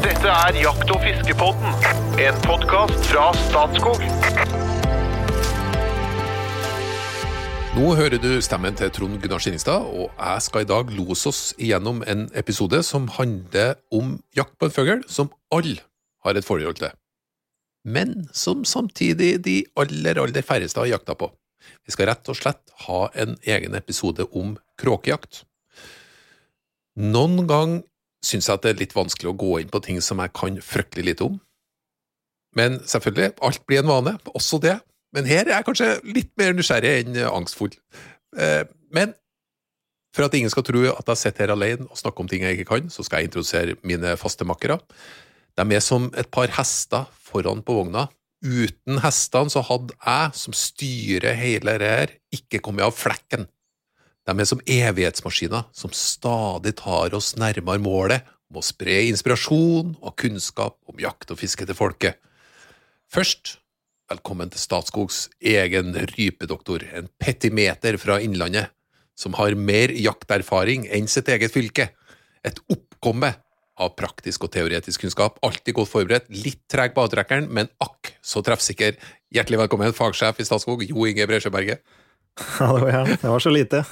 Dette er Jakt- og fiskepodden, en podkast fra Statskog. Nå hører du stemmen til Trond Gunnar Skinningstad, og jeg skal i dag lose oss igjennom en episode som handler om jakt på en fugl som alle har et forhold til, men som samtidig de aller, aller færreste har jakta på. Vi skal rett og slett ha en egen episode om kråkejakt. Noen gang syns jeg at det er litt vanskelig å gå inn på ting som jeg kan fryktelig lite om. Men selvfølgelig, alt blir en vane, også det. Men her er jeg kanskje litt mer nysgjerrig enn angstfull. Eh, Men for at ingen skal tro at jeg sitter her alene og snakker om ting jeg ikke kan, så skal jeg introdusere mine faste makkere. De er som et par hester foran på vogna. Uten hestene så hadde jeg, som styrer hele det her, ikke kommet av flekken. De er som evighetsmaskiner som stadig tar oss nærmere målet om å spre inspirasjon og kunnskap om jakt og fiske til folket. Først, velkommen til Statskogs egen rypedoktor, en petimeter fra Innlandet, som har mer jakterfaring enn sitt eget fylke. Et oppkomme av praktisk og teoretisk kunnskap, alltid godt forberedt, litt treg på avtrekkeren, men akk så treffsikker. Hjertelig velkommen, fagsjef i Statskog, Jo Inge Bresjøberget. Hallo, ja. Det var så lite.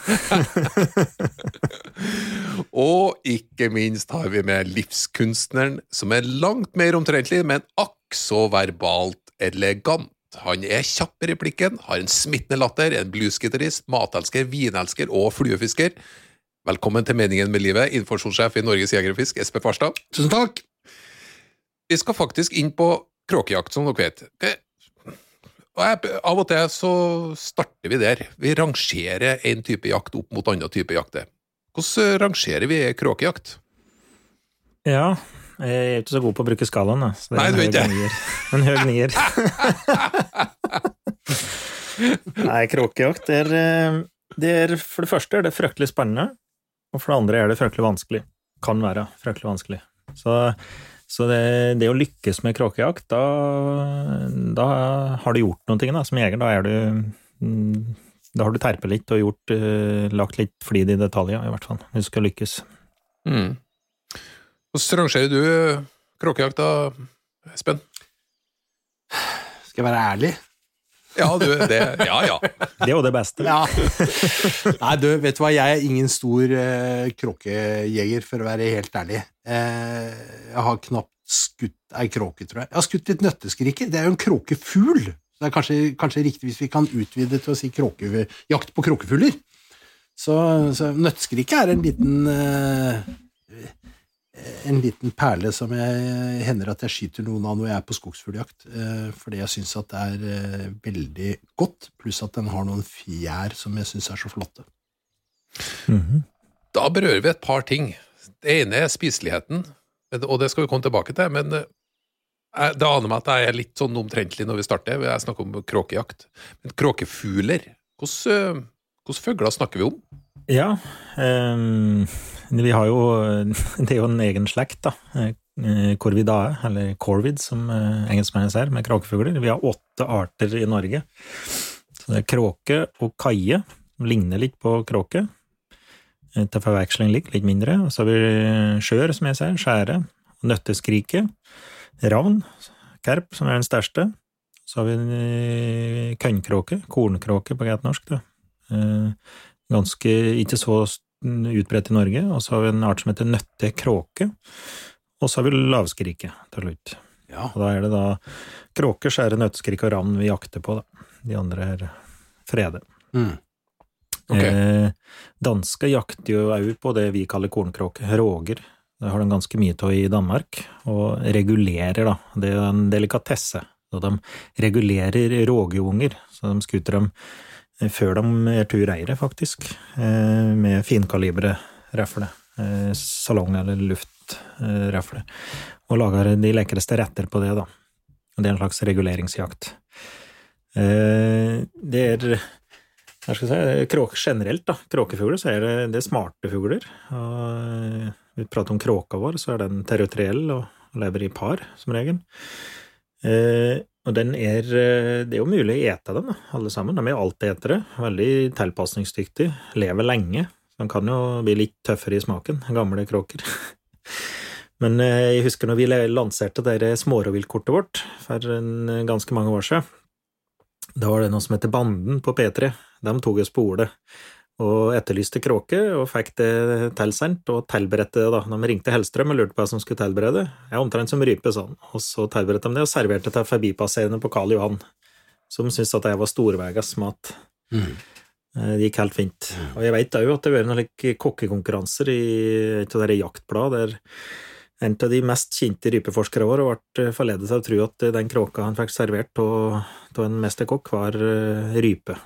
Og ikke minst har vi med livskunstneren, som er langt mer omtrentlig, men akk så verbalt elegant. Han er kjapp i replikken, har en smittende latter, en bluesgitarist, matelsker, vinelsker og fluefisker. Velkommen til Meningen med livet, informasjonssjef i Norges Jegerfisk, Espen Espe Farstad. Tusen takk. Vi skal faktisk inn på kråkejakt, som dere vet. Og jeg, Av og til så starter vi der. Vi rangerer en type jakt opp mot annen type jakter. Hvordan rangerer vi kråkejakt? Ja, jeg er ikke så god på å bruke skalaen, da. Så det Nei, er du er en ikke høy nier. En høy nier. Nei, kråkejakt er, eh, det er For det første er det fryktelig spennende, og for det andre er det fryktelig vanskelig. Kan være fryktelig vanskelig. Så, så det, det å lykkes med kråkejakt, da, da har du gjort noe da, som jeger. Da er du mm, Da har du terpet litt og gjort, eh, lagt litt flid i detaljer, i hvert fall, hvis du skal lykkes. Mm. Hvordan rangerer du kråkejakta, Espen? Skal jeg være ærlig? Ja, du, det, ja, ja. Det er jo det beste. Ja. Nei, du, vet du hva, jeg er ingen stor eh, kråkejeger, for å være helt ærlig. Eh, jeg har knapt skutt ei kråke, tror jeg. Jeg har skutt litt nøtteskriker. Det er jo en kråkefugl. Så det er kanskje, kanskje riktig hvis vi kan utvide til å si kråke, jakt på kråkefugler. Så, så nøtteskriket er en liten eh, en liten perle som jeg hender at jeg skyter noen av når jeg er på skogsfugljakt, eh, fordi jeg syns at det er eh, veldig godt, pluss at den har noen fjær som jeg syns er så flotte. Mhm. Da berører vi et par ting. Det ene er spiseligheten, og det skal vi komme tilbake til. Men eh, det aner meg at jeg er litt sånn omtrentlig når vi starter. Jeg snakker om kråkejakt. Men kråkefugler, hvilke fugler snakker vi om? Ja, ehm, vi har jo Det er jo en egen slekt, da. Eh, Corvidae, eller corvid, som eh, engelskmennene sier, med kråkefugler. Vi har åtte arter i Norge. Så det er kråke og kaie, ligner litt på kråke. Eh, Til forveksling litt, litt mindre. Så har vi skjør, som jeg sier, skjære, nøtteskrike, ravn, kerp, som er den største. Så har vi kønnkråke, kornkråke på greit norsk, da. Ganske ikke så utbredt i Norge. Og så har vi en art som heter nøttekråke. Og så har vi lavskrike til slutt. Ja. Og da er det da kråke, skjære, nøtteskrik og ravn vi jakter på, da. De andre er frede. Mm. Okay. Eh, danske jakter jo òg på det vi kaller kornkråke, råger. Det har de ganske mye av i Danmark, og regulerer, da. Det er en delikatesse. Så de regulerer rågeunger, så de skuter dem før de er tur eiere, faktisk, eh, med finkalibre rifle. Eh, salong- eller luftrifle. Og lager de lekreste retter på det, da. Det er en slags reguleringsjakt. Eh, Det er hva skal jeg si, kråk, generelt, da. Kråkefugler, så er det, det er smarte fugler. Og vi prater om kråka vår, så er den territoriell og lever i par, som regel. Eh, og den er Det er jo mulig å ete dem, alle sammen. De er altetere, veldig tilpasningsdyktige, lever lenge. De kan jo bli litt tøffere i smaken, gamle kråker. Men eh, jeg husker når vi lanserte det smårovviltkortet vårt for en, eh, ganske mange år siden. Da var det noe som heter Banden på P3. De tok oss på ordet og etterlyste kråke, og fikk det tilsendt, og tilberedte det, da. De ringte Hellstrøm og lurte på hva som skulle tilberede. Jeg omtrent som rype, sånn. Og så tilberedte de det, og serverte til forbipasserende på Karl Johan, som syntes at det var storvegas mat. Mm. Eh, Det gikk helt fint. Og jeg veit òg at det har vært noen kokkekonkurranser i et av de jaktblad der en av de mest kjente rypeforskere våre ble forledet til å tro at den kråka han fikk servert av av en mesterkokk, var eh, rype.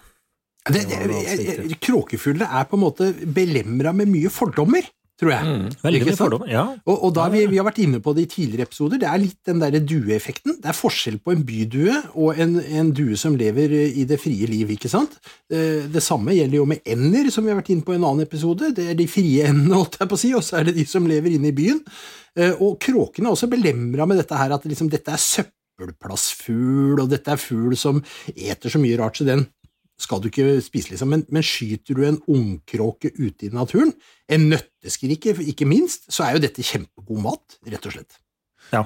Det, Det kråkefugler er på en måte belemra med mye fordommer, tror jeg. Mm. Veldig mye fordommer. Ja. Og, og da vi, vi har vært inne på det i tidligere episoder, det er litt den derre dueeffekten. Det er forskjell på en bydue og en, en due som lever eh, i det frie liv, ikke sant? Eh, Det samme gjelder jo med ender, som vi har vært inne på i en annen episode. Det er de frie endene, holdt jeg på å si, og så er det de som lever inne i byen. Eh, Og kråkene er også belemra med dette her, at liksom, dette er søppelplassfugl, og dette er fugl som eter så mye rart, så den skal du ikke spise, liksom. Men, men skyter du en ungkråke ute i naturen, en nøtteskrike ikke minst, så er jo dette kjempegod mat, rett og slett. ja.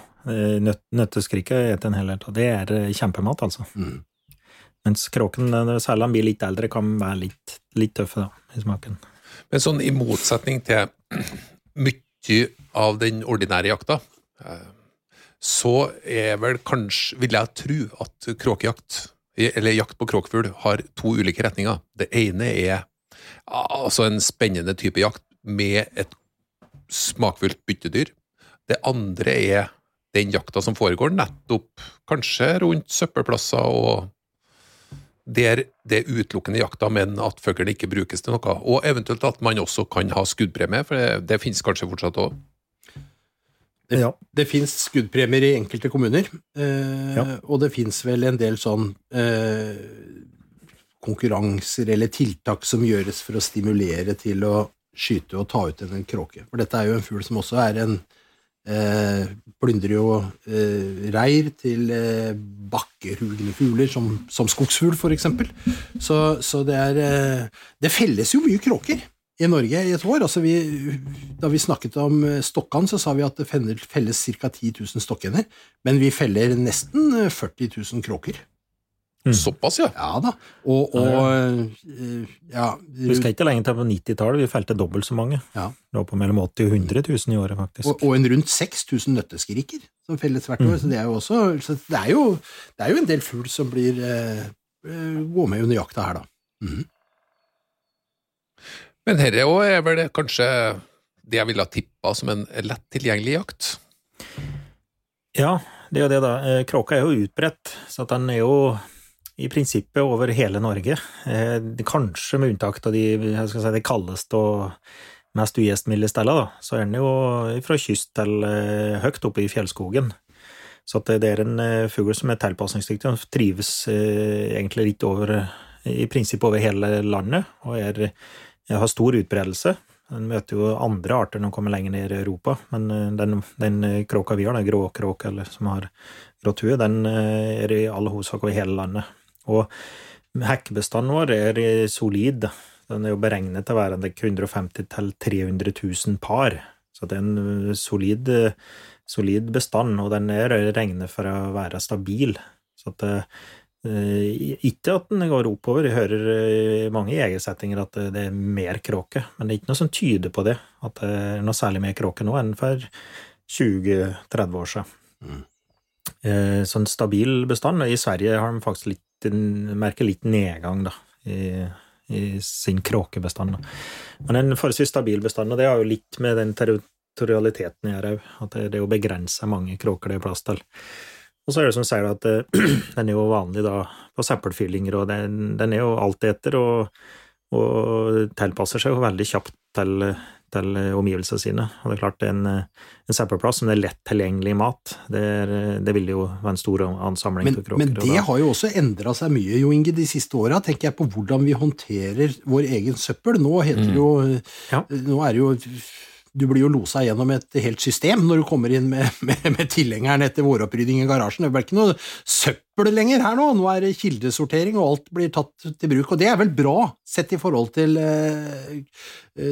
nøt, nøtteskrike spiser en hel del av. Det er eh, kjempemat, altså. Mm. Mens kråken, eh, særlig den blir litt eldre, kan være litt, litt tøffe da, i smaken. Men sånn i motsetning til mye av den ordinære jakta, eh, så er vel kanskje, vil jeg tro, at kråkejakt, eller jakt på kråkfugl, har to ulike retninger. Det ene er altså en spennende type jakt med et smakfullt byttedyr. Det andre er den jakta som foregår nettopp kanskje rundt søppelplasser og der det er utelukkende jakta, men at fuglen ikke brukes til noe. Og eventuelt at man også kan ha skuddpremie, for det, det finnes kanskje fortsatt òg. Det, Ja. det fins skuddpremier i enkelte kommuner, eh, Ja. og det fins vel en del sånn eh, konkurranser eller tiltak som gjøres for å stimulere til å skyte og ta ut en, en kråke. For dette er jo en fugl som også er en eh, Plyndrer jo eh, reir til eh, bakkehugne fugler, som, som skogsfugl, eksempel. Så, så det er eh, Det felles jo mye kråker i Norge i et år. Altså vi, da vi snakket om eh, stokkene, så sa vi at det felles ca. 10 000 stokkender, men vi feller nesten eh, 40 000 kråker. Mm. Såpass, ja. Ja da. Og, og eh, ja, Vi skal ikke lenger til på 90-tallet, vi felte dobbelt så mange. Ja. Var på mellom 80 og 100 000 i året, faktisk. og, og en rundt 6000 nøtteskriker som felles hvert år. Så det er jo også så det er jo, det er jo en del fugl som blir eh, eh, går med under jakta her, da. Mhm. Men dette òg er vel kanskje det jeg ville ha tippa som en lett tilgjengelig jakt. Ja, det er jo det, da. Eh, Kråka er jo utbredt, så den er jo i prinsippet over hele Norge. Eh, Kanskje med unntak av de, si, de kaldeste og mest ugjestmilde stedene. Så er den jo fra kyst til eh, høyt oppe i fjellskogen. Så det er en fugl som er tilpasningsdyktig og trives egentlig litt over i prinsippet over hele landet, og er, har stor utbredelse. Den møter jo andre arter når den kommer lenger ned i Europa, men eh, den, den kråka vi har, den gråkråka som har grått hue, den eh, er i all hovedsak over hele landet. Og hekkebestanden vår er eh, solid. Den er jo beregnet til å være 150 000-300 000 par, så det er en eh, solid, eh, solid bestand, og den er regnet for å være stabil. Så at eh, ikke at den går oppover. Jeg hører i mange jegersettinger at det er mer kråke, men det er ikke noe som tyder på det, at det er noe særlig mer kråke nå enn for 20-30 år siden. Mm. Sånn stabil bestand. I Sverige har de faktisk litt, merker litt nedgang da, i, i sin kråkebestand. Da. Men en forholdsvis stabil bestand, og det har jo litt med den territorialiteten å gjøre òg, at det, det er jo begrensa mange kråker det er plass til. Og så er det som sier at eh, den er jo vanlig da på søppelfyllinger, og den, den er jo alltid etter, og, og tilpasser seg jo veldig kjapt til, til omgivelsene sine. Og det er klart, en, en søppelplass som det er lett tilgjengelig mat, det, er, det vil jo være en stor ansamling Men, av kråker. men det har jo også endra seg mye, Jo Inge, de siste åra. Tenker jeg på hvordan vi håndterer vår egen søppel. Nå heter det jo Ja. Nå er det jo du blir jo losa gjennom et helt system når du kommer inn med, med, med tilhengeren etter våropprydding i garasjen. Det blir ikke noe søppel lenger her nå, nå er det kildesortering, og alt blir tatt til bruk. Og det er vel bra, sett i forhold til eh,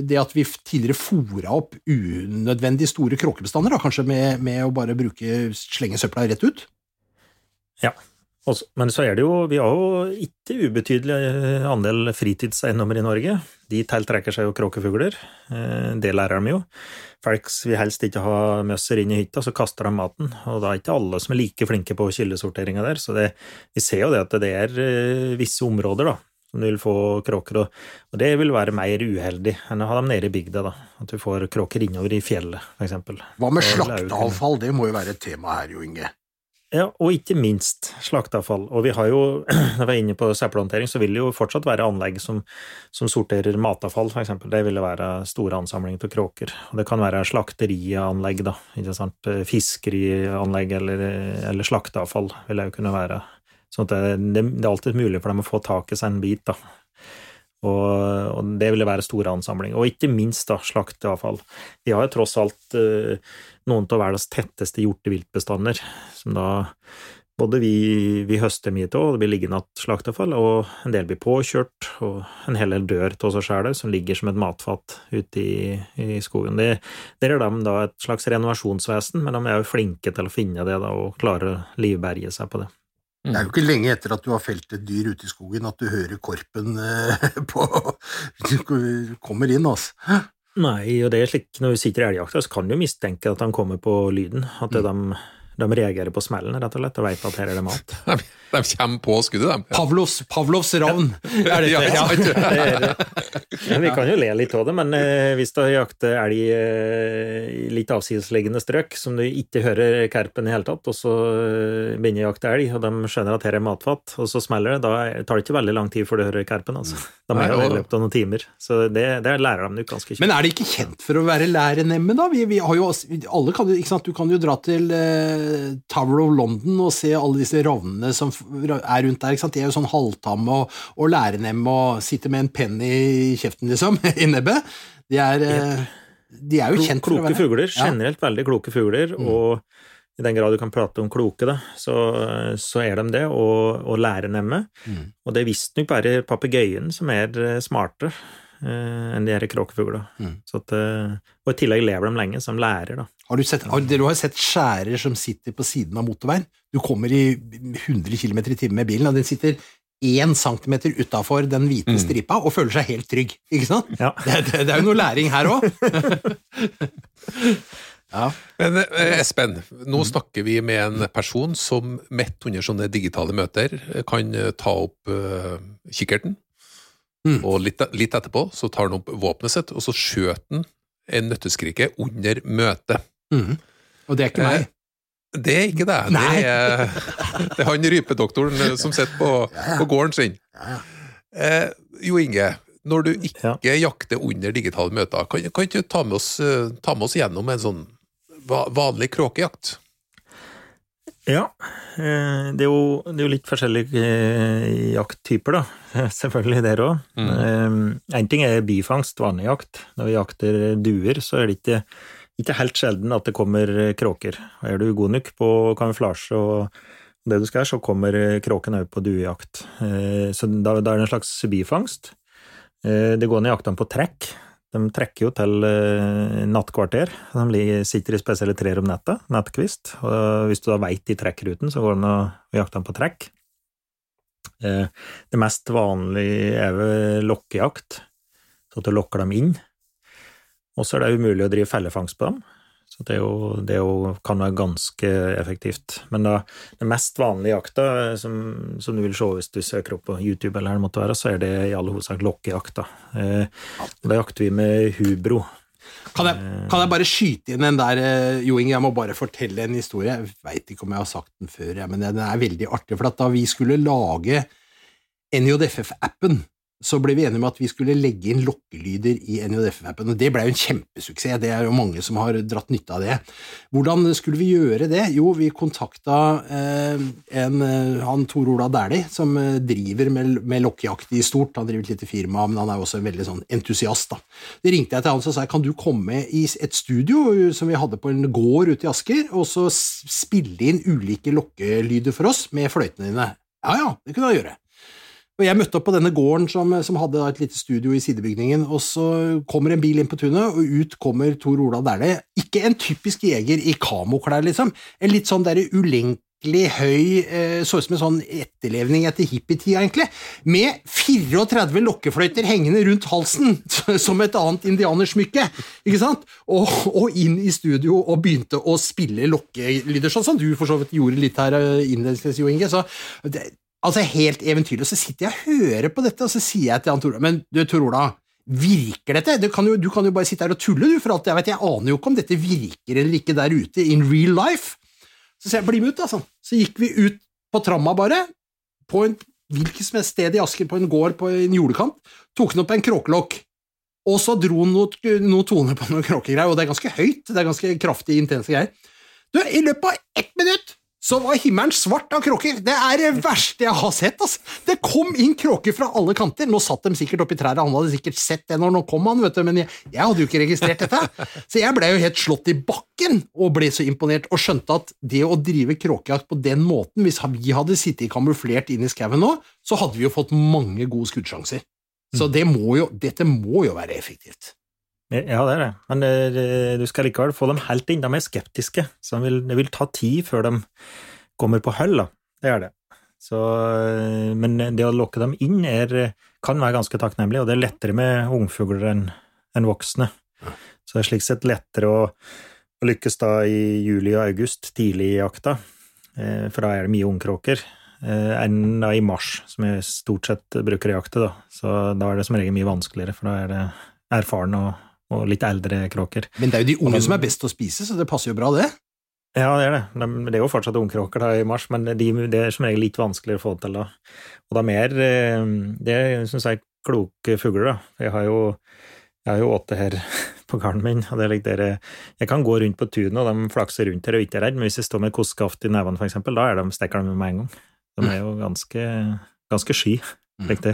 det at vi tidligere fora opp unødvendig store kråkebestander, da, kanskje med, med å bare bruke, slenge søpla rett ut? Ja, også, men så er det jo, vi har jo ikke ubetydelig eh, andel fritidseiendommer i Norge. De tiltrekker seg jo kråkefugler. Eh, det lærer de jo. Folk vil helst ikke ha møsser inn i hytta, så kaster de maten. Og da er ikke alle som er like flinke på kildesorteringa der. Så det, vi ser jo det at det er eh, visse områder da, som du vil få kråker, og det vil være mer uheldig enn å ha dem nede i bygda. da, At du får kråker innover i fjellet, f.eks. Hva med slakteavfall, det må jo være et tema her, Jo Inge? Ja, og ikke minst slakteavfall. Og vi har jo, når vi er inne på søppelhåndtering, så vil det jo fortsatt være anlegg som, som sorterer matavfall, f.eks. Det ville være store ansamlinger av kråker. Og det kan være slakterianlegg, da, ikke sant. Fiskerianlegg eller, eller slakteavfall vil det jo kunne være. Så det, det, det, er alltid mulig for dem å få tak i seg en bit, da. Og, og, det ville være store ansamlinger. Og ikke minst da, slakteavfall. Vi har jo tross alt uh, noen av verdens tetteste hjorteviltbestander, som da både vi, vi høster mye av, og det blir liggende igjen slakteavfall, og en del blir påkjørt, og en hel del dør av seg sjæl, som ligger som et matfat ute i, i skogen. Det, der er de da et slags renovasjonsvesen, men de er jo flinke til å finne det da, og klare å livberge seg på det. Det er jo ikke lenge etter at du har felt et dyr ute i skogen at du hører korpen eh, på kommer inn, altså. Nei, og det er slik når vi sitter i elgjakta, så kan du mistenke at de kommer på lyden. At mm. de, de, reagerer på smellen, rett og slett, og vet at her er det mat. De kommer på skuddet, de. Pavlos, Pavlovs ravn! Er det ja, ja, ja, vi kan jo le litt av det, men eh, hvis du jakter elg eh, i litt avsidesliggende strøk, som du ikke hører kerpen i hele tatt, og så eh, begynner å jakte elg, og de skjønner at her er matfat, og så smeller det, da tar det ikke veldig lang tid før du hører kerpen. altså. Da må jo i løpet av noen timer. Så det, det lærer de nok ganske kjapt. Men er det ikke kjent for å være lærenemme, da? Vi, vi har jo, alle kan, ikke sant? Du kan jo dra til uh, Tower of London og se alle disse ravnene som er rundt der. ikke sant? De er jo sånn halvtamme og, og lærenemme og sitter med en penn i kjeften, liksom, i nebbet. De er, de er jo kjent for å være Kloke fugler. Generelt veldig kloke fugler. Mm. og i den grad du kan prate om kloke, da, så, så er de det, og, og lærenemme. Mm. Og det er visstnok bare papegøyen som er smartere smarte eh, enn de her kråkefuglene. Mm. Eh, og i tillegg lever de lenge, de lærer, da. Har du, sett, har, du har sett skjærer som sitter på siden av motorveien. Du kommer i 100 km i timen med bilen, og den sitter én centimeter utafor den hvite mm. stripa og føler seg helt trygg. Ikke sant? Ja. Det, det, det, er jo noe læring her òg. ja. Men eh, Espen, nå snakker vi med en person som midt under sånne digitale møter kan eh, ta opp uh, kikkerten, mm. og litt, litt, etterpå så tar han opp våpenet sitt, og så skjøter han en nøtteskrike under møtet. Mm. Og det er ikke meg? Eh, det er ikke det. Det er, det er, han rypedoktoren eh, som sitter på, på, gården sin. Eh, jo Inge, når du ikke jakter under digitale møter, kan, kan ikke du ta med, oss, eh, ta med oss gjennom en sånn vanlig kråkejakt? Ja, det er, jo, det er jo litt forskjellige jakttyper, da. Selvfølgelig der òg. Mm. En ting er bifangst, vanlig jakt. Når vi jakter duer, så er det ikke ikke helt sjelden at det kommer kråker. Er du god nok på kamuflasje og det du skal, så kommer kråken òg på duejakt. Eh, så da, er det en slags bifangst. Eh, det går ned jaktene på trekk. De trekker jo til eh, nattkvarter. De sitter i spesielle trær om netta, nettkvist. Og hvis du da veit de trekkruten, så går det an å jakte dem på trekk. Det mest vanlige er ved lokkejakt, så at du lokker dem inn. Og så er det umulig å drive fellefangst på dem. Så det, jo, det jo, kan være ganske effektivt. Men da, den mest vanlige jakta, som, som, du vil se hvis du søker opp på YouTube, eller det måtte være, så er det i all hovedsak lokkejakta. Eh, da jakter vi med hubro. Kan jeg, kan jeg, bare skyte inn den der, Jo Inge? jeg må bare fortelle en historie. Jeg veit ikke om jeg har sagt den før, men den er veldig artig. For da vi skulle lage NJFF-appen så ble vi enige om at vi skulle legge inn lokkelyder i NJF-appen, og det ble jo en kjempesuksess. Det er jo mange som har dratt nytte av det. Hvordan skulle vi gjøre det? Jo, vi kontakta eh, en, eh, han Tor Ola Dæhlie, som eh, driver med, med lokkejakt i stort. Han driver et lite firma, men han er også en veldig sånn entusiast. da. Det ringte jeg til han og sa kan du komme i et studio som vi hadde på en gård ute i Asker, og så spille inn ulike lokkelyder for oss med fløytene dine? Ja ja, det kunne jeg gjøre. Og Jeg møtte opp på denne gården som, som hadde et lite studio i sidebygningen, og så kommer en bil inn på tunet, og ut kommer Tor Ola Dæhlie. Ikke en typisk jeger i kamoklær, liksom. En litt sånn derre ulenkelig høy, eh, så ut som en sånn etterlevning etter hippietida, egentlig, med 34 lokkefløyter hengende rundt halsen, som et annet indianersmykke, ikke sant? Og, og, inn i studio og begynte å spille lokkelyder, sånn som du for så vidt gjorde litt her eh, innledningsvis, Jo Inge. Så det, Altså, helt eventyrlig. Og så sitter jeg og hører på dette, og så sier jeg til han Tor Men du, Tor Ola, virker dette? Du kan, jo, du kan, jo, bare sitte her og tulle, du, for alt jeg vet. Jeg aner jo ikke om dette virker eller ikke der ute, in real life. Så sier jeg, bli med ut, altså. Så gikk vi ut på tramma, bare, på en hvilket som helst sted i Asker, på en gård på en jordekant, tok den opp en kråkelokk. Og så dro han noen noe toner på noen kråkegreier, og det er ganske høyt, det er ganske kraftig, intense greier. Du, I løpet av ett minutt så var himmelen svart av kråker. Det er det verste jeg har sett. Altså. Det kom inn kråker fra alle kanter. Nå satt de sikkert oppi trærne, han hadde sikkert sett det når nå kom han, vet du, men jeg, jeg hadde jo ikke registrert dette. Så jeg ble jo helt slått i bakken og ble så imponert, og skjønte at det å drive kråkejakt på den måten, hvis vi hadde sittet kamuflert inn i skauen nå, så hadde vi jo fått mange gode skuddsjanser. Så det må jo, dette må jo være effektivt. Ja, det er det, men det, du skal likevel få dem helt inn. De er skeptiske, så det vil, det vil ta tid før de kommer på hull, da. Det er det. Så, uh, men det å lokke dem inn er, kan være ganske takknemlig, og det er lettere med ungfugler enn en voksne. Så det er slik sett lettere å, å lykkes da i juli og august, tidlig i jakta, for da er det mye ungkråker enn da i mars, som jeg stort sett bruker i jakte. Da. Så da er det som regel mye vanskeligere, for da er det erfarne og og litt eldre kråker. Men det er jo de unge de, som er best å spise, så det passer jo bra, det? Ja, det er det. De, det er jo fortsatt ungkråker da i mars, men de, det er som regel litt vanskeligere å få til da. Og det er mer eh, Det er, syns jeg, kloke fugler, da. Jeg har jo, jeg har jo åtte her på garden min, og det er like der, Jeg kan gå rundt på tunet, og de flakser rundt her og ikke er redd, men hvis jeg står med kosteskaft i nevene, for eksempel, da er de, stikker de med en gang. De er jo ganske, ganske sky, slik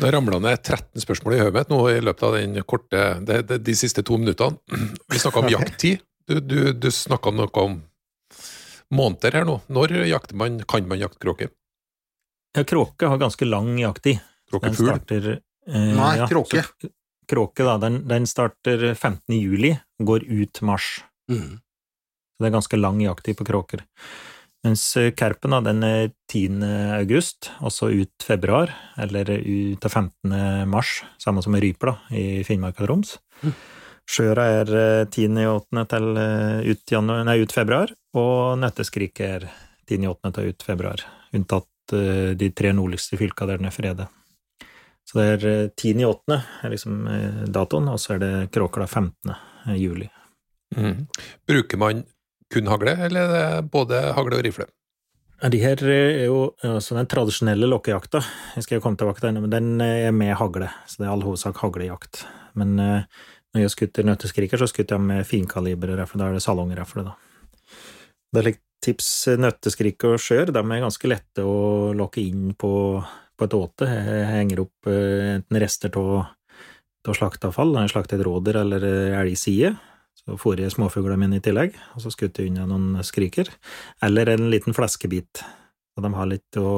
Da ramla ned 13 spørsmål i hodet mitt nå i løpet av den korte, de, de, de siste to minuttene. Vi snakka om jakttid. Du, du, du snakka noe om måneder her nå. Når jakter man, kan man jakte kråke? Ja, kråke har ganske lang jakttid. Kråkefugl? Eh, Nei, ja, kråke. Så, kråke, da. Den, den, starter 15. juli går ut mars. Mm. Så det er ganske lang jakttid på kråker. Mens eh, Kerpen da, den er 10. august, også ut februar, eller ut til 15. mars, samme som ryper da, i Finnmark og Troms. Skjøra Sjøra er 10.8. Eh, til eh, ut, januar, nei, ut februar, og nøtteskrik er 10.8. til ut februar, unntatt de tre nordligste fylka der den er fredet. Så det er 10.8. er liksom datoen, og så er det kråker da 15. juli. Mm. Bruker man kun hagle, eller er det både hagle og rifle? De her er jo også den tradisjonelle lokkejakta, jeg skal jo komme tilbake til den, men den er med hagle, så det er all hovedsak haglejakt. Men når jeg skutter nøtteskriker, så skutter jeg med finkaliberrefle, da er det salongrefle, da. Det er litt tips nøtteskriker og skjør, de er ganske lette å lokke inn på, på et åte. Jeg henger opp enten rester av slakteavfall, slaktet rådyr eller elgside, så fôrer jeg småfuglene mine i tillegg, og så skutter jeg unna noen skriker. Eller en liten fleskebit, så de har litt å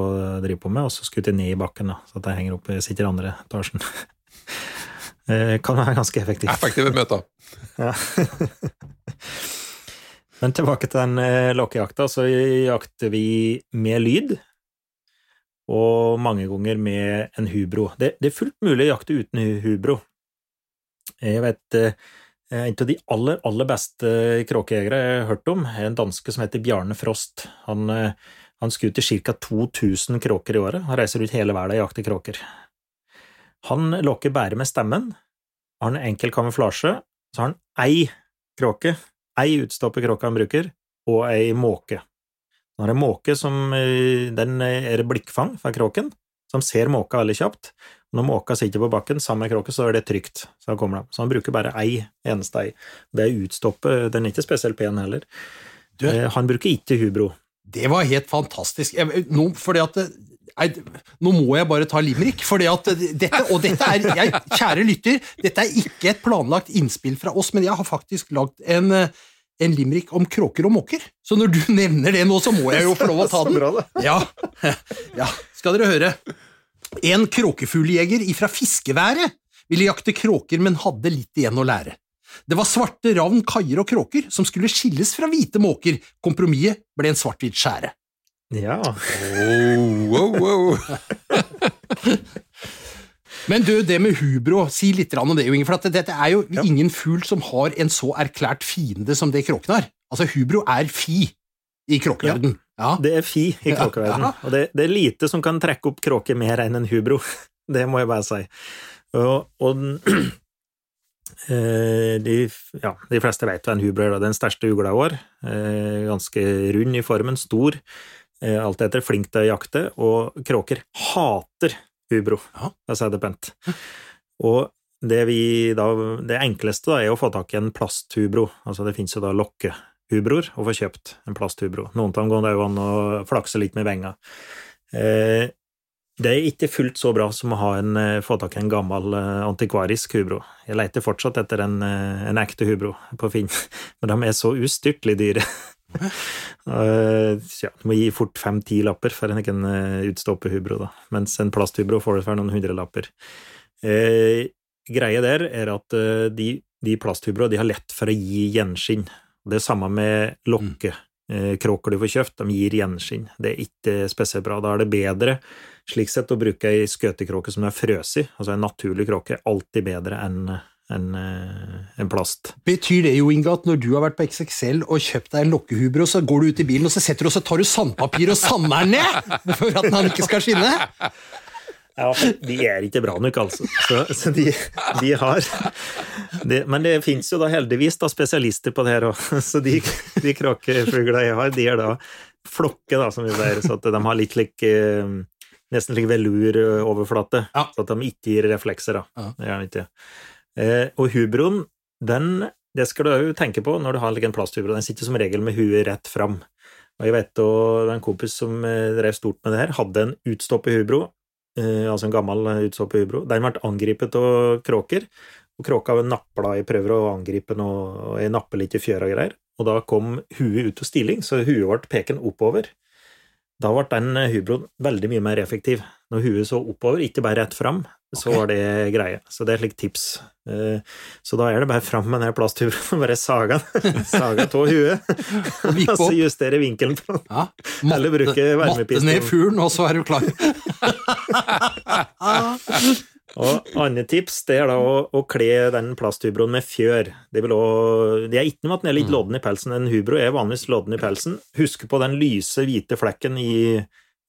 drive på med, og så skutter jeg ned i bakken, da, så at jeg henger oppe, sitter i andre etasjen. Det kan være ganske effektivt. Effektive møter. Ja. Men tilbake til den eh, lokkejakta, så jakter vi med lyd, og mange ganger med en hubro. Det, det er fullt mulig å jakte uten hubro. Jeg vet eh, Eh, en av de aller, aller beste kråkejegere jeg har hørt om, er en danske som heter Bjarne Frost. Han, eh, han skuter ca. 2000 kråker i året. Han reiser ut hele verden og jakter kråker. Han lokker bare med stemmen, har en enkel kamuflasje, så har han ei kråke, ei utstoppet kråke han bruker, og ei måke. Han har en måke som eh, den er blikkfang fra kråken, som ser måka veldig kjapt, Når måka sitter på bakken sammen med kråka, så er det trygt. Så, kommer de. så han bruker bare ei eneste ei. Det er utstoppet, den er ikke spesielt pen heller. Du- Eh, Han bruker ikke hubro. Det var helt fantastisk. Jeg, nå, fordi at det- nei, nå må jeg bare ta limerick, for dette, og dette er, jeg, kjære lytter, dette er ikke et planlagt innspill fra oss, men jeg har faktisk lagd en, eh, en limerick om kråker og måker. Så når du nevner det nå, så må jeg jo få lov å ta den. Ja, ja, skal dere høre. En kråkefugljeger ifra fiskeværet ville jakte kråker, men hadde litt igjen å lære. Det var svarte ravn, kaier og kråker som skulle skilles fra hvite måker. Kompromisset ble en svart-hvit skjære. Ja. Oh, oh, oh. Men du, det med hubro, si litt om det, Inge, for at dette er jo ingen fugl som har en så erklært fiende som det kråken har. Altså, hubro er fi i kråkeverden. Ja. Det er fi i kråkeverdenen. Ja. og det, det er lite som kan trekke opp kråker mer enn en hubro. Det må jeg bare si. Og, og den, eh, de, ja, de fleste vet hva en hubro er. Den største ugla vår. eh, Ganske rund i formen, stor. eh, Alt etter flink til å jakte, og kråker hater hubro, Ja. for å si det pent. Og det, vi da, det enkleste da, er å få tak i en plasthubro. Altså det finnes jo da lokkehubroer og få kjøpt en plasthubro. Noen av dem går det an å flakse litt med venga. Eh, det er ikke fullt så bra som å en, eh, få tak i en gammel eh, antikvarisk hubro. Jeg leter fortsatt etter en, en ekte hubro på Finn, men de er så ustyrtelig dyre. Ja, du må gi fort fem-ti lapper for en egen eh, utstoppet hubro, da. mens en plasthubro får du for noen hundrelapper. Eh, greia der er at de, de plasthubroene har lett for å gi gjenskinn. Det er samme med lokkekråker du får kjøpt, de gir gjenskinn. Det er ikke spesielt bra. Da er det bedre slik sett å bruke ei skøtekråke som er frøset, altså en naturlig kråke, alltid bedre enn enn, eh, en plast. Betyr det jo, Inge, at når du har vært på XXL og kjøpt deg en lokkehubro, så går du ut i bilen og så setter du og så tar du sandpapir og sander den ned for at den ikke skal skinne? Ja, de er ikke bra nok, altså. Så, så de, de har de, Men det fins jo da heldigvis da spesialister på det her òg. Så de, de kråkefuglene jeg har, de er da flokke, da, som vi sier. Så at de har litt lik eh, Nesten lik veluroverflate. Ja. Så at de ikke gir reflekser, da. Ja. Ikke. Eh, og hubroen, den det skal du òg tenke på når du har en plasthubro. Den sitter som regel med huet rett fram. Og jeg vet og det en kompis som eh, drev stort med det her, hadde en utstoppet hubro, eh, altså en gammel utsåpe utstoppet hubro. Den ble angrepet av kråker, og kråka napla i prøver å angripe og og jeg napper litt i fjøra og greier. Og da kom huet ut av stilling, så huet ble peken oppover. Da ble den eh, hubroen veldig mye mer effektiv. Når huet så oppover, ikke bare rett fram, så Ok. var det greie. Så det er et slikt tips. Eh, Så da er det bare fram med den plasthubroen og bare saga. Saga av huet, og så justere vinkelen på den. Ja. Eller bruke Matte varmepistol. ned fuglen, og så er du klar. Og andre tips det er da å, å kle den plasthubroen med fjør. Det, vil også, det er ikke noe med at den er litt lodden i pelsen. En hubro er vanligvis lodden i pelsen. Husk på den lyse, hvite flekken i,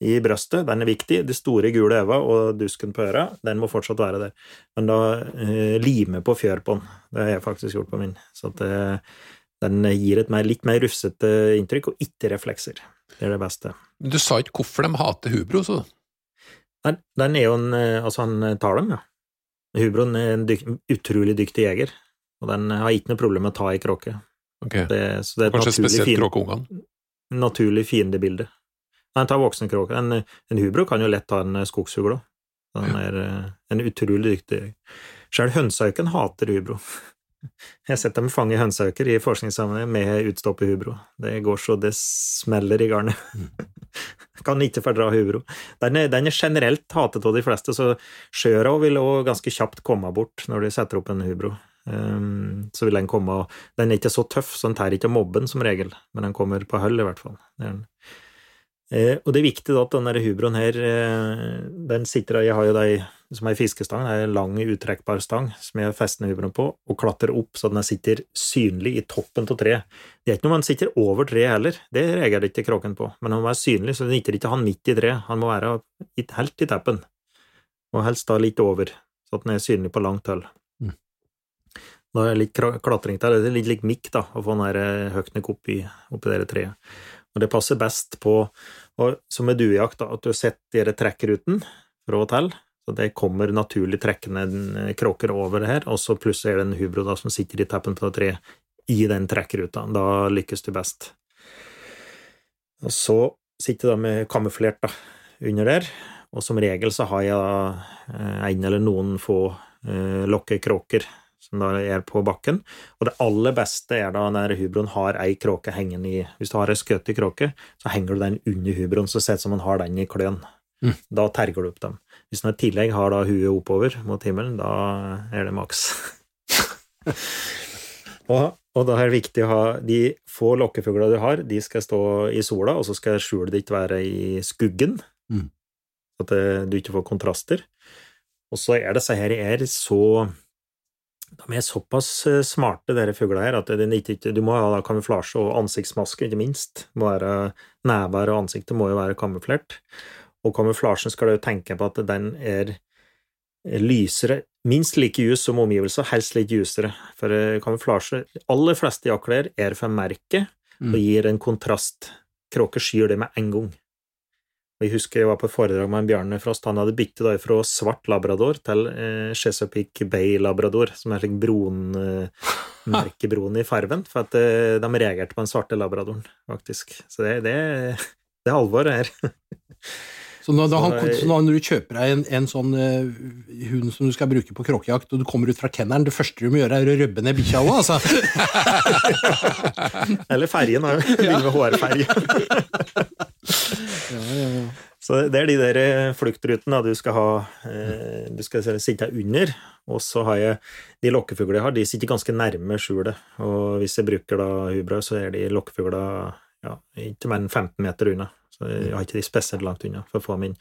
i brøstet. Den er viktig. De store, gule øva og dusken på øra, den må fortsatt være der. Men da eh, lime på fjør på den. Det har jeg faktisk gjort på min. Så at eh, den gir et mer, litt mer rufsete inntrykk, og ikke reflekser. Det er det beste. Du sa ikke hvorfor de hater hubro, så Den, den er jo en eh, Altså, han tar dem, ja. Hubroen er en dykt, utrolig dyktig jeger, og den har ikke noe problem med å ta i kråke. Ok. Det, så det er Kanskje spesielt kråkeungene. naturlig fiendebilde. Han tar voksne kråker. En, en hubro kan jo lett ta en skogsfugl òg. Han er eh, en utrolig dyktig jeger. Sjøl hønsehauken hater hubro. Jeg har sett dem fange hønsehauker i forskningssammenheng med utstoppet hubro. Det går så det smeller i garnet. Kan ikke fordra hubro. Den den er generelt hatet av de fleste, så skjøra vil òg ganske kjapt komme bort når de setter opp en hubro. Um, så vil den komme Den er ikke så tøff, så den tar ikke mobben som regel, men den kommer på høll, i hvert fall. Det er den. Eh, og det er viktig at den der hubroen her, eh, den sitter Jeg har jo de som ei fiskestang, det er en lang, uttrekkbar stang som jeg fester hubroen på, og klatrer opp så den sitter synlig i toppen av treet. Det er ikke noe man sitter over treet heller, det reagerer ikke kråken på, men han må være synlig, så den nytter ikke han midt i treet, han må være helt i teppen, og helst da litt over, så at den er synlig på langt hold. Mm. Da er det litt klatring der, det er litt lik mikk da, å få den der nok høknek oppi, oppi det treet. Og det passer best på, som med duejakt, at du setter trekkruten fra og til, Så det kommer naturlig trekkende kråker over det her, og så plutselig er det en hubro da, som sitter i teppen på treet i den trekkruta. Da lykkes du best. Og så sitter de kamuflert da, under der, og som regel så har jeg da eh, en eller noen få eh, lokkekråker som da er på bakken. Og det aller beste er da når hubroen har ei kråke hengende i Hvis du har ei skøte kråke, så henger du den under hubroen, så ser det ut som man har den i kløen. Mm. Da terger du opp dem. Hvis man i tillegg har da huet oppover mot himmelen, da er det maks. og, og da er det viktig å ha De få lokkefuglene du har, de skal stå i sola, og så skal skjulet ditt være i skuggen, Mm. så at eh, du ikke får kontraster. Og så er disse her er så de er såpass eh, smarte, dere fuglene her, at ikke, du må ha kamuflasje og ansiktsmaske, ikke minst. Never og ansiktet må jo være kamuflert. Og kamuflasjen skal du tenke på at den er lysere, minst like ljus som omgivelser, helst litt ljusere. For eh, kamuflasje aller fleste jakklær er for merket Mm. og gir en kontrast. Kråker skyr det med en gang. Og Jeg husker jeg var på foredrag med en Bjarne Frost. Han hadde byttet da fra svart labrador til eh, Chesapeake Bay labrador, som er slik broen, eh, merkebroen i farven, for at eh, de reagerte på den svarte labradoren, faktisk. Så det, det, det er alvor her. Så når, da han, Så når du kjøper deg en, en sånn uh, hund som du skal bruke på kråkejakt, og du kommer ut fra kennelen, det første du må gjøre, er å røbbe ned bikkja òg, altså. Eller ferjen, da. Begynner med ja. Så det er de der eh, fluktrutene du skal ha eh, Du skal sitte under, og så har jeg de lokkefuglene jeg har, de sitter ganske nærme skjulet. Og hvis jeg bruker da hubra, så er de lokkefuglene ja, ikke mer enn 15 meter unna. Så jeg har ikke de spesielt langt unna for å få dem inn.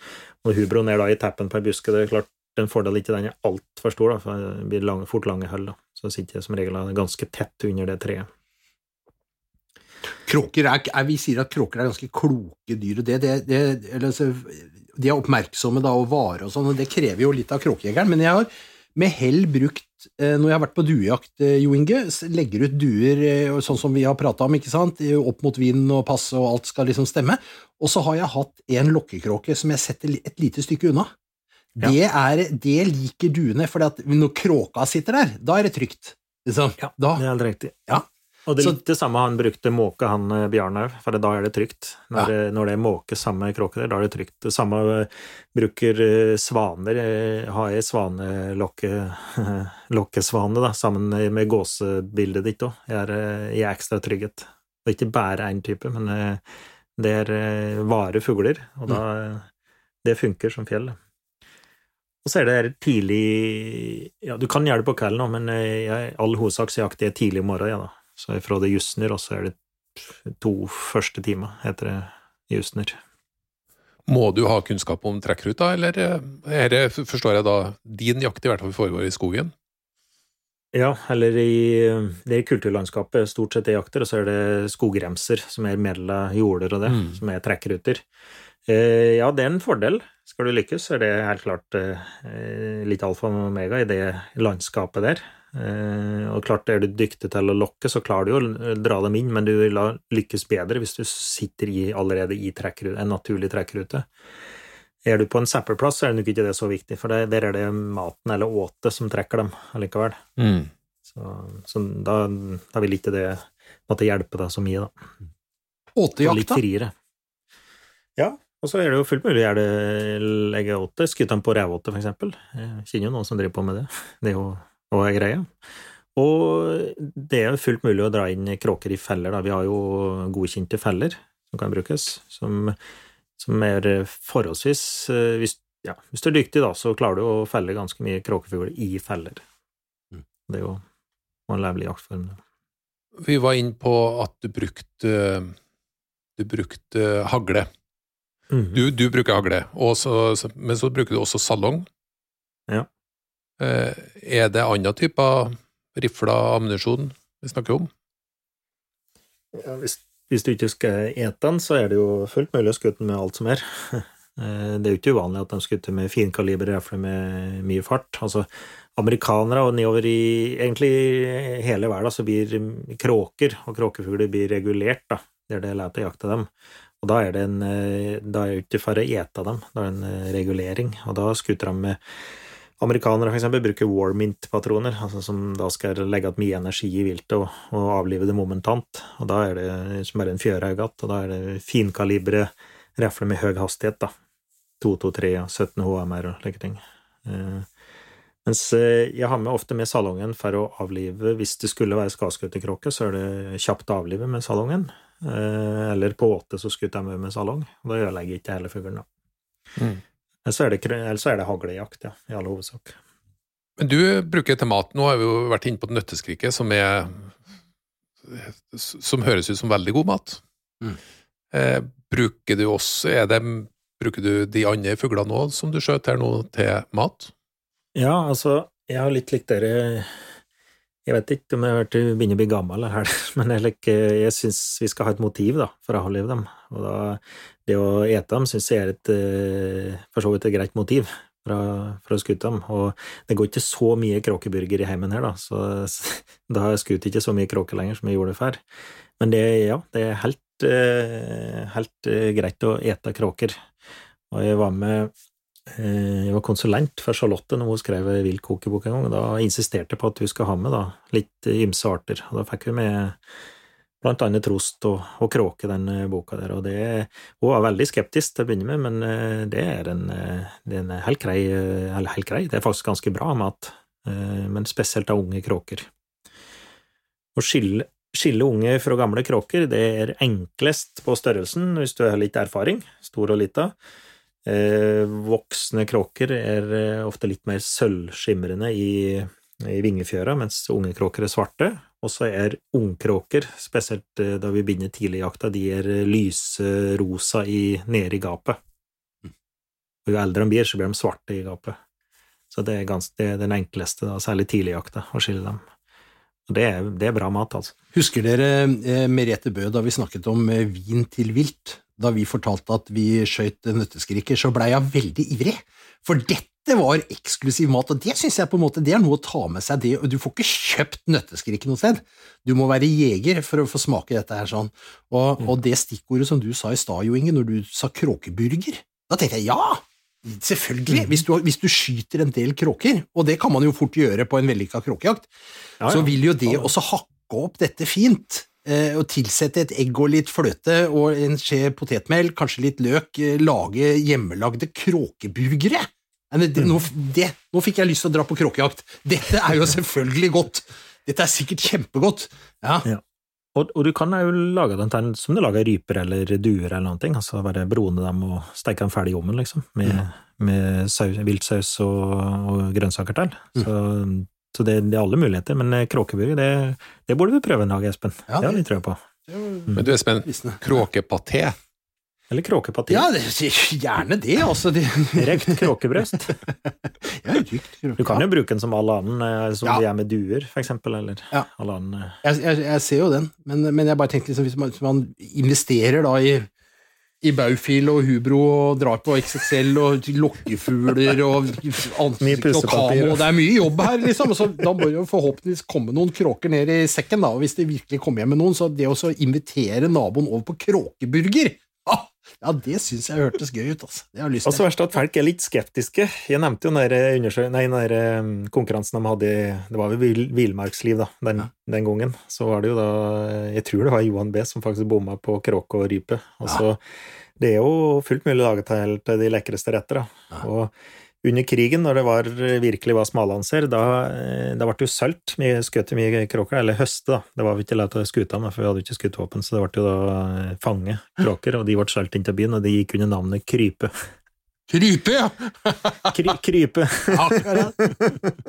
Når hubroen er da i teppen på ei buske. Det er klart en fordel ikke den er altfor stor, da, for det blir lange, fort lange hull. Så sitter jeg som regel ganske tett under det treet. Kråker er, Vi sier at kråker er ganske kloke dyr, det, det, det eller, De er oppmerksomme da, og vare og sånn, og det krever jo litt av kråkejegeren. Men jeg har med hell brukt, eh, når jeg har vært på duejakt, eh, Jo Inge, legger ut duer eh, sånn som vi har prata om, ikke sant, opp mot vind og passe, og alt skal liksom stemme. Og så har jeg hatt en lokkekråke som jeg setter et lite stykke unna. Ja. Det, er, det liker duene, for når kråka sitter der, da er det trygt. Liksom. Ja, Da, Det er helt riktig. Ja. Og det er litt det samme han brukte måke, han eh, Bjarne òg, for da er det trygt. Når, det- når det er måke samme kråke der, da er det trygt. Det samme eh, bruker eh, svaner. Har jeg svanelokkesvane, da, sammen med gåsebildet ditt òg. Jeg er i ekstra trygghet. Er ikke bare én type, men det er vare fugler, og da Det funker som fjell. Og så er det tidlig Ja, du kan gjøre det på kvelden òg, men i all hovedsak så jakter jeg tidlig i morgen. ja, da. Så ifra det Jusner, og så er det to første timer, heter det Jusner. Må du ha kunnskap om trekkruta, eller eh, er det, forstår jeg da, din jakt i hvert fall foregår i skogen? Ja, eller i det kulturlandskapet stort sett jeg jakter, og så er det skogremser som er mellom jorder og det, Mm. som er trekkruter. Eh, ja, det er en fordel. Skal du lykkes, så er det helt klart eh, litt alfa og omega i det landskapet der. Eh, og klart, er du dyktig til å lokke, så klarer du jo å dra dem inn, men du vil da lykkes bedre hvis du sitter i, allerede i en naturlig trekkrute. Er du på en zapperplass, så er det nok ikke det så viktig, for det, der er det maten eller åtet som trekker dem allikevel. Så, så da, da vil ikke det måtte hjelpe deg så mye, da. Åtejakta? friere. Ja, og så er det jo fullt mulig å gjøre det legge åte, Skyte dem på revåte, for eksempel. Jeg kjenner jo noen som driver på med det. Det er jo og er greia. Og det er fullt mulig å dra inn kråker i feller, da. Vi har jo godkjente feller som kan brukes, som, som er forholdsvis eh, hvis, ja, hvis du er dyktig, da, så klarer du å felle ganske mye kråkefugl i feller. Mm. Det er jo en levelig jaktform. Vi var inne på at du brukte du brukte hagle. Mm. Du, du bruker hagle, og så- så- men så bruker du også salong. Ja. Eh, Er det andre typer rifler ammunisjon vi snakker om? Ja, hvis, hvis du ikke skal ete den, så er det jo fullt mulig å skutte den med alt som er. Eh, Det er jo ikke uvanlig at de skutter med finkaliber rifler med mye fart. Altså, amerikanere og nedover i egentlig hele verden så blir kråker og kråkefugler blir regulert da, der det er lett å jakte dem. Og da er det en, eh, da er det ikke for å ete dem, da er det en regulering. Og da skuter de med Amerikanere for eksempel bruker warmint-patroner, altså som da skal legge igjen mye energi i viltet og, og, avlive det momentant. Og da er det som er en fjørhaugatt, og da er det finkalibre rifler med høy hastighet, da. 223 og 17 HMR og slike ting. Eh, mens eh, jeg har med ofte med salongen for å avlive Hvis det skulle være skadskutterkråke, så er det kjapt å avlive med salongen. Eh, eller på åte så skutter jeg med med salong. og Da ødelegger ikke hele fuglen, da. Mm. Eller så er det, eller det haglejakt, ja, i all hovedsak. Men du bruker til mat. Nå har vi jo vært inne på nøtteskriket, som er som høres ut som veldig god mat. Mm. Eh, bruker du også er det, Bruker du de andre fuglene òg som du skjøt her nå, til mat? Ja, altså, jeg har litt likt dere Jeg vet ikke om jeg har begynner å bli gammel her, men jeg, jeg syns vi skal ha et motiv da, for å avlive dem. Og da, det å ete dem syns jeg er et eh, for så vidt et greit motiv å skute dem. Og det går ikke så mye kråkeburger i heimen her, da, så, da har jeg ikke så mye kråker lenger som jeg gjorde før. Men det, ja, det er helt, eh, helt eh, greit å ete kråker. Og jeg var med jeg var konsulent for Charlotte når hun skrev viltkokebok en gang, og da insisterte jeg på at hun skal ha med da, litt ymse arter. Og da fikk hun med blant annet trost og, og kråke, den eh, boka der. Og det, hun var veldig skeptisk til å begynne med, men eh, det er en, det er en helt, grei, helt grei, det er faktisk ganske bra mat, men spesielt av unge kråker. Å skille, skille unge fra gamle kråker, det er enklest på størrelsen hvis du har litt erfaring, stor og lita. Eh, voksne kråker er eh, ofte litt mer sølvskimrende i, i vingefjøra, mens unge kråker er svarte. Og så er ungkråker, spesielt eh, da vi begynner tidligjakta, de er lyserosa nede i gapet. Og jo eldre de blir, så blir de svarte i gapet. Så det er, ganske, det er den enkleste, da, særlig tidligjakta, å skille dem. Og det er, det er, bra mat, altså. Husker dere eh, Merete Bø da vi snakket om eh, vin til vilt? Da vi fortalte at vi skøyt nøtteskriker, så blei jeg veldig ivrig. For dette var eksklusiv mat, og det syns jeg på en måte det er noe å ta med seg. det, og Du får ikke kjøpt nøtteskrik noe sted. Du må være jeger for å få smake dette her sånn. Og, mm. og det stikkordet som du sa i stad, Jo Inge, når du sa kråkeburger, da tenkte jeg ja! Selvfølgelig. Mm. Hvis du, hvis du, skyter en del kråker, og det kan man jo fort gjøre på en vellykka kråkejakt, ja, ja. så vil jo det også hakke opp dette fint. Eh, og tilsette et egg og litt fløte og en skje potetmel, kanskje litt løk, eh, lage hjemmelagde kråkeburgere. Det, mm. nå, det, nå fikk jeg lyst til å dra på kråkejakt. Dette er jo selvfølgelig godt. Dette er sikkert kjempegodt. Ja. ja. Og, og, du kan jo lage den som du lager ryper eller duer eller noe, altså bare brone dem og steke dem ferdig i ovnen, liksom, med, mm. med saus, viltsaus og, og, grønnsaker til. Mm. Så, så det, det, er alle muligheter, men eh, kråkeburger, det, det burde vi prøve en dag, Espen. Ja, det har vi trua på. Mm. Men du Espen, kråkepaté, eller kråkepartiet? Ja, det, gjerne det, altså. Det. Røkt kråkebrøst. ja, kråke. Du kan jo bruke den som all annen, eh, som ja. de er med duer, eksempel, eller ja. all annen eh. jeg, jeg, jeg, ser jo den, men, men jeg bare tenkte liksom, hvis man, hvis man investerer da i i Baufil og Hubro og drar på XXL og lokkefugler og kamo. Det er mye jobb her, liksom. Så da bør jo forhåpentligvis komme noen kråker ned i sekken, da. Og hvis det virkelig kommer hjem med noen, så det å invitere naboen over på kråkeburger ja, det syns jeg hørtes gøy ut. altså. Det har lyst til. Og så verst at folk er litt skeptiske. Jeg nevnte jo den nei, der, um, konkurransen de hadde Det var vel Villmarksliv, da, den, ja. den, gangen. Så var det jo da Jeg tror det var Johan B som faktisk bomma på kråke og rype. Og så ja. Det er jo fullt mulig å lage til de lekreste retter, da. Ja. Og under krigen, når det var, virkelig var smalanser, da, eh, da ble det jo sølt. Vi skjøt mye kråker, eller høste, da. Det var vi ikke lov til å skute med, for vi hadde ikke skuddvåpen, så det ble jo da eh, fange kråker, og de ble sølt inn til byen, og de gikk under navnet Krype. Krype, ja! Kry, krype. Akkurat.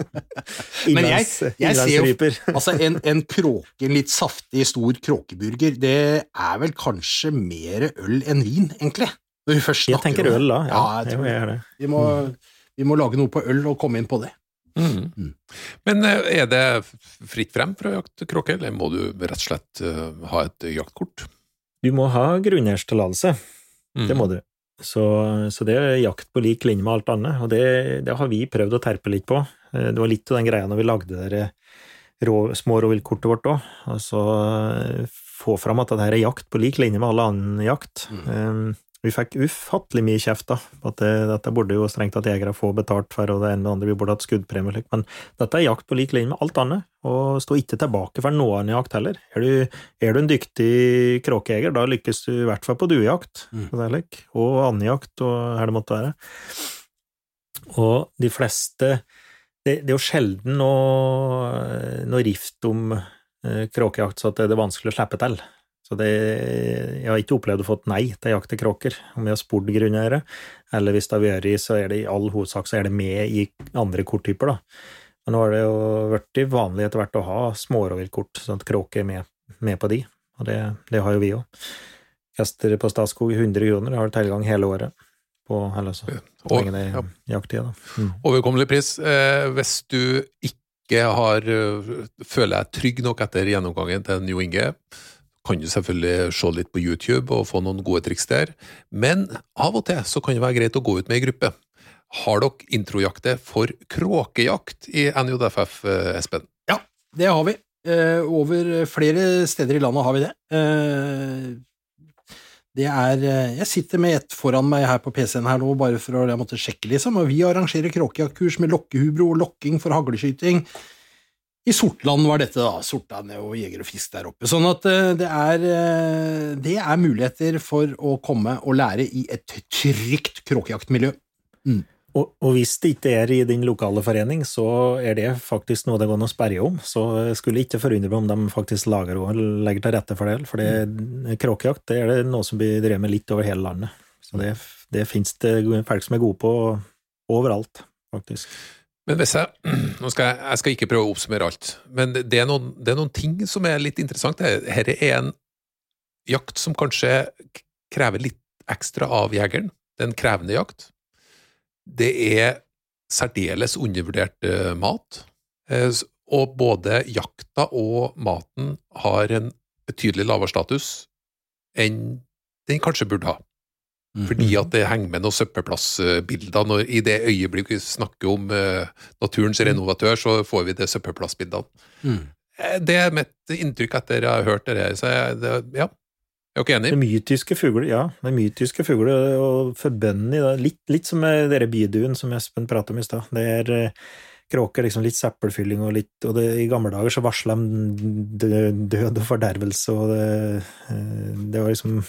Men jeg, jeg ser jo altså en, en kråke, en litt saftig, stor kråkeburger, det er vel kanskje mer øl enn vin, egentlig? Når vi først snakker om. jeg tenker øl, da. Ja, ja jeg tror jeg gjør det. Vi må, mm. Vi må lage noe på øl og komme inn på det. Mm. Mm. Men eh, er det fritt frem for å jakte kråke, eller må du rett og slett uh, ha et jaktkort? Du må ha grunneierstillatelse. Mm. Det må du. Så, så, det er jakt på lik linje med alt annet, og det, det, har vi prøvd å terpe litt på. Eh, det var litt av den greia når vi lagde det rå, små rovviltkortet vårt òg. Altså, få fram at det her er jakt på lik linje med all annen jakt. Um, vi fikk ufattelig mye kjeft da, at det, dette burde jo strengt tatt jegere få betalt for, og det ene med det andre, vi burde hatt skuddpremie men dette er jakt på lik linje med alt annet, og stå ikke tilbake for noe annen jakt heller. Er du, er du en dyktig kråkejeger, da lykkes du i hvert fall på duejakt, Mm. og, er og her det måtte være. Og de fleste Det, det er jo sjelden noe, noe rift om eh, kråkejakt så det er vanskelig å slippe til. Så det, jeg har ikke opplevd å få et nei til jakt til kråker, om jeg har spurt grunneiere, eller hvis det har vært i, så er det i all hovedsak så er det med i andre korttyper, da. Men nå har det jo blitt vanlig etter hvert å ha smårovviltkort, sånn at kråke er med, med på de, og det, det har jo vi òg. Gjester på Statskog 100 kroner, har tilgang hele året på eller så, Og- lenge det ja. er jakttid, da. Mm. Overkommelig pris. Eh, hvis du ikke har eh, føler deg trygg nok etter gjennomgangen til Jo Inge, kan du selvfølgelig se litt på YouTube og få noen gode triks der, men av og til så kan det være greit å gå ut med ei gruppe. Har dere introjakter for kråkejakt i NJFF, Espen? Ja, det har vi. Eh, over flere steder i landet har vi det. Eh, det er eh, Jeg sitter med ett foran meg her på PC-en her nå, bare for å jeg måtte sjekke, liksom. Og vi arrangerer kråkejaktkurs med lokkehubro og lokking for hagleskyting. I Sortland var dette, da. Sortland er jo jeger og fisk der oppe. Sånn at eh, det er, eh, det er muligheter for å komme og lære i et trygt kråkejaktmiljø. Og, og hvis det ikke er i din lokale forening, så er det faktisk noe det går an å sperre om. Så jeg skulle ikke forundre meg om de faktisk lager og legger til rette for det. For det, kråkejakt det er det noe som blir drevet med litt over hele landet. Så det, det finnes det folk som er gode på overalt, faktisk. Men hvis jeg, nå skal jeg, jeg skal ikke prøve å oppsummere alt, men det er noen, det er noen ting som er litt interessant. Dette er en jakt som kanskje krever litt ekstra av jegeren. Det er en krevende jakt. Det er særdeles undervurdert eh, mat. Eh, og både jakta og maten har en betydelig lavere status enn den kanskje burde ha. Fordi at det henger med noen søppelplassbilder. Når, I det øyeblikket vi snakker om eh, naturens renovatør, så får vi det søppelplassbildene. Mm. Det er mitt inntrykk etter jeg har hørt det her. Så jeg, det, ja, jeg er ikke Det enig. er mytiske fugler, ja. Det er mytiske fugler, og forbønnene i det, litt, litt som dere byduen som Espen pratet om i stad. Det er eh, kråker, liksom litt søppelfylling og litt Og det, i gamle dager så varsla de død, og fordervelse, og det, det var liksom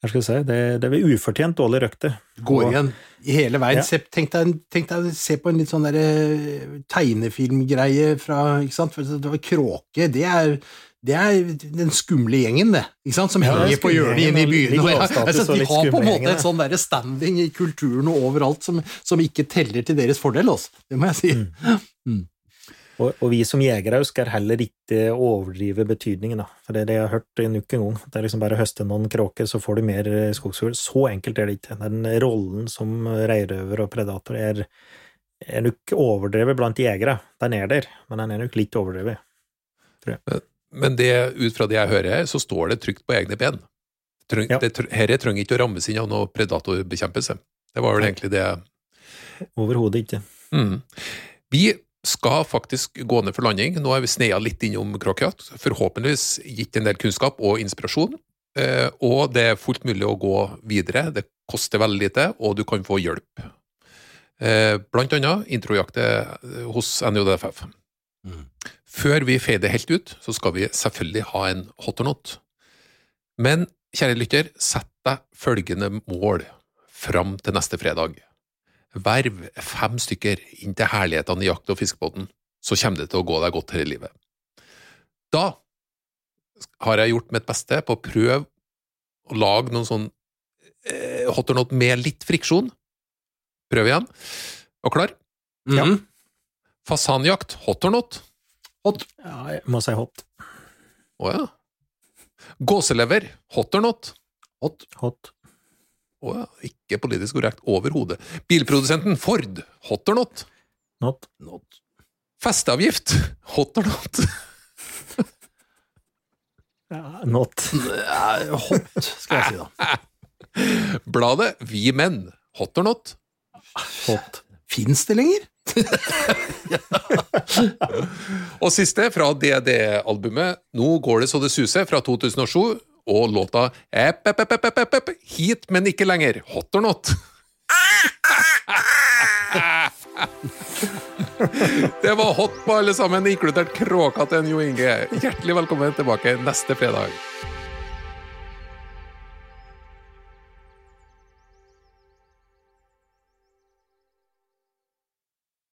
Hva skal jeg si? Det, det er ufortjent dårlig røkte. går igjen i hele veien. Ja. Se, tenk, deg, tenk deg se på en litt sånn derre tegnefilmgreie fra ikke sant? Det var Kråke, det er, det er den skumle gjengen, det. Ikke sant? Som Ja, er henger på hjørnet inne i byen. Og, ja, altså, de har på en måte et sånn der standing i kulturen og overalt som, som ikke teller til deres fordel, også. Det må jeg si. Mm. Og, og vi som jegere skal heller ikke overdrive betydningen, da. For det er det jeg har hørt nok en gang. Det er liksom bare å høste noen kråker, så får du mer eh, skogsfugl. Så enkelt er det ikke. Den rollen som reirøver og predator er, er nok overdrevet blant jegere. Den er der, men den er nok litt overdrevet. tror jeg. Men det, ut fra det jeg hører her, så står det trygt på egne ben. Treng, Ja. det, Herre trenger ikke å rammes inn av noe predatorbekjempelse. Det var vel egentlig det Overhodet ikke. Mm. Vi skal faktisk gå ned for landing. Nå har vi sneia litt innom kråkejakt. Forhåpentligvis gitt en del kunnskap og inspirasjon. Eh, og det er fullt mulig å gå videre. Det koster veldig lite, og du kan få hjelp. Eh, blant annet introjakt hos NJDFF. Mm. Før vi feider helt ut, så skal vi selvfølgelig ha en hot or not. Men kjære lytter, sett deg følgende mål fram til neste fredag. Verv fem stykker inn til herlighetene i jakt- og fiskebåten, så kommer det til å gå deg godt her i livet. Da har jeg gjort mitt beste på å prøve å lage noen sånn eh, hot or not med litt friksjon. Prøv igjen. Og klar? Ja. Mhm. Fasanjakt, hot or not? Hot. Ja, jeg må si hot. Å ja. Gåselever, hot or not? Hot. Hot. Ja, ikke politisk korrekt overhodet. Bilprodusenten Ford, hot or not? Not. Not. Festeavgift, hot or not? Not. Hot, skal jeg si da. Bladet Vi Menn, hot or not? Hot. Fins det lenger? Og siste fra DD-albumet Nå går det så det suser fra 2007, og låta epp, epp, epp, epp, epp, epp, Hit, men ikke lenger. Hot or not? Det var hot på alle sammen, inkludert kråka til en Jo Inge. Hjertelig velkommen tilbake neste fredag.